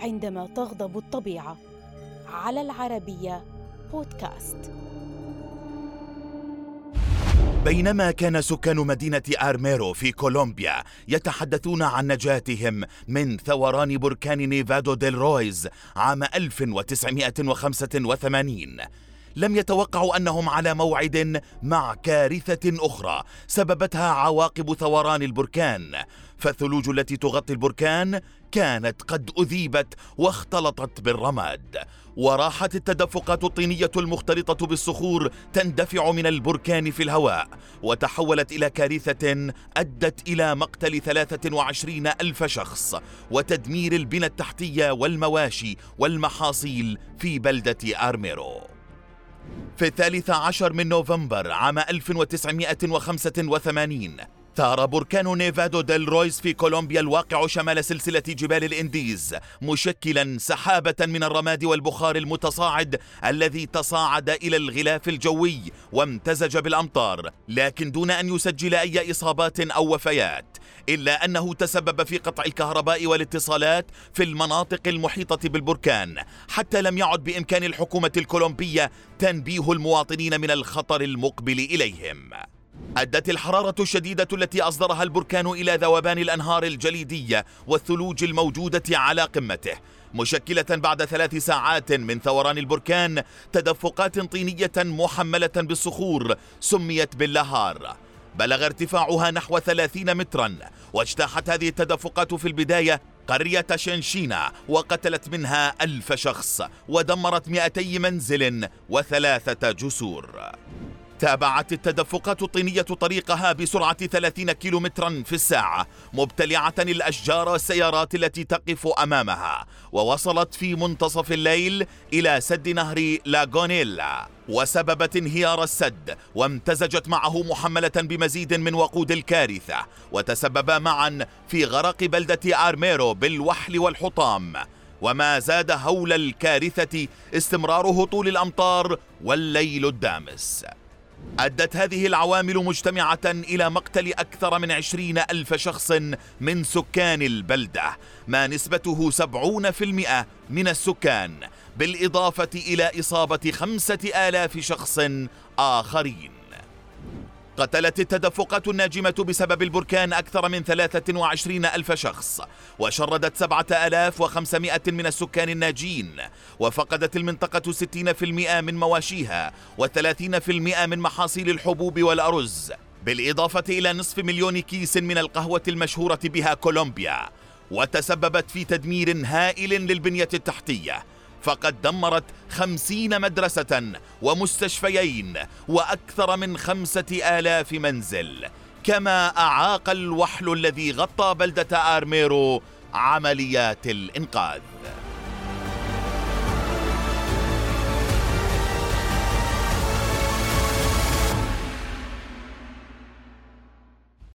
عندما تغضب الطبيعة. على العربية بودكاست. بينما كان سكان مدينة آرميرو في كولومبيا يتحدثون عن نجاتهم من ثوران بركان نيفادو ديل رويز عام 1985 لم يتوقعوا أنهم على موعد مع كارثة أخرى سببتها عواقب ثوران البركان. فالثلوج التي تغطي البركان كانت قد أذيبت واختلطت بالرماد. وراحت التدفقات الطينية المختلطة بالصخور تندفع من البركان في الهواء وتحولت إلى كارثة أدت إلى مقتل 23 ألف شخص وتدمير البنى التحتية والمواشي والمحاصيل في بلدة آرميرو. في الثالث عشر من نوفمبر عام 1985 ثار بركان نيفادو ديل رويز في كولومبيا الواقع شمال سلسلة جبال الإنديز مشكلا سحابة من الرماد والبخار المتصاعد الذي تصاعد إلى الغلاف الجوي وامتزج بالأمطار لكن دون أن يسجل أي إصابات أو وفيات إلا أنه تسبب في قطع الكهرباء والاتصالات في المناطق المحيطة بالبركان حتى لم يعد بإمكان الحكومة الكولومبية تنبيه المواطنين من الخطر المقبل إليهم. أدت الحرارة الشديدة التي أصدرها البركان إلى ذوبان الأنهار الجليدية والثلوج الموجودة على قمته مشكلة بعد ثلاث ساعات من ثوران البركان تدفقات طينية محملة بالصخور سميت باللهار. بلغ ارتفاعها نحو 30 مترا واجتاحت هذه التدفقات في البداية قرية شنشينا وقتلت منها ألف شخص ودمرت 200 منزل وثلاثة جسور. تابعت التدفقات الطينية طريقها بسرعة 30 كيلومترا في الساعة مبتلعة الأشجار والسيارات التي تقف أمامها ووصلت في منتصف الليل إلى سد نهر لاغونيلا. وسببت انهيار السد وامتزجت معه محملة بمزيد من وقود الكارثة. وتسببا معا في غرق بلدة آرميرو بالوحل والحطام. وما زاد هول الكارثة استمرار هطول الأمطار والليل الدامس. أدت هذه العوامل مجتمعة إلى مقتل أكثر من عشرين ألف شخص من سكان البلدة ما نسبته سبعون في المئة من السكان بالإضافة إلى إصابة خمسة آلاف شخص آخرين. قتلت التدفقات الناجمة بسبب البركان أكثر من 23 ألف شخص وشردت 7500 من السكان الناجين وفقدت المنطقة 60% من مواشيها و30% من محاصيل الحبوب والأرز بالإضافة إلى نصف مليون كيس من القهوة المشهورة بها كولومبيا وتسببت في تدمير هائل للبنية التحتية فقد دمرت خمسين مدرسة ومستشفيين وأكثر من خمسة آلاف منزل. كما أعاق الوحل الذي غطى بلدة آرميرو عمليات الإنقاذ.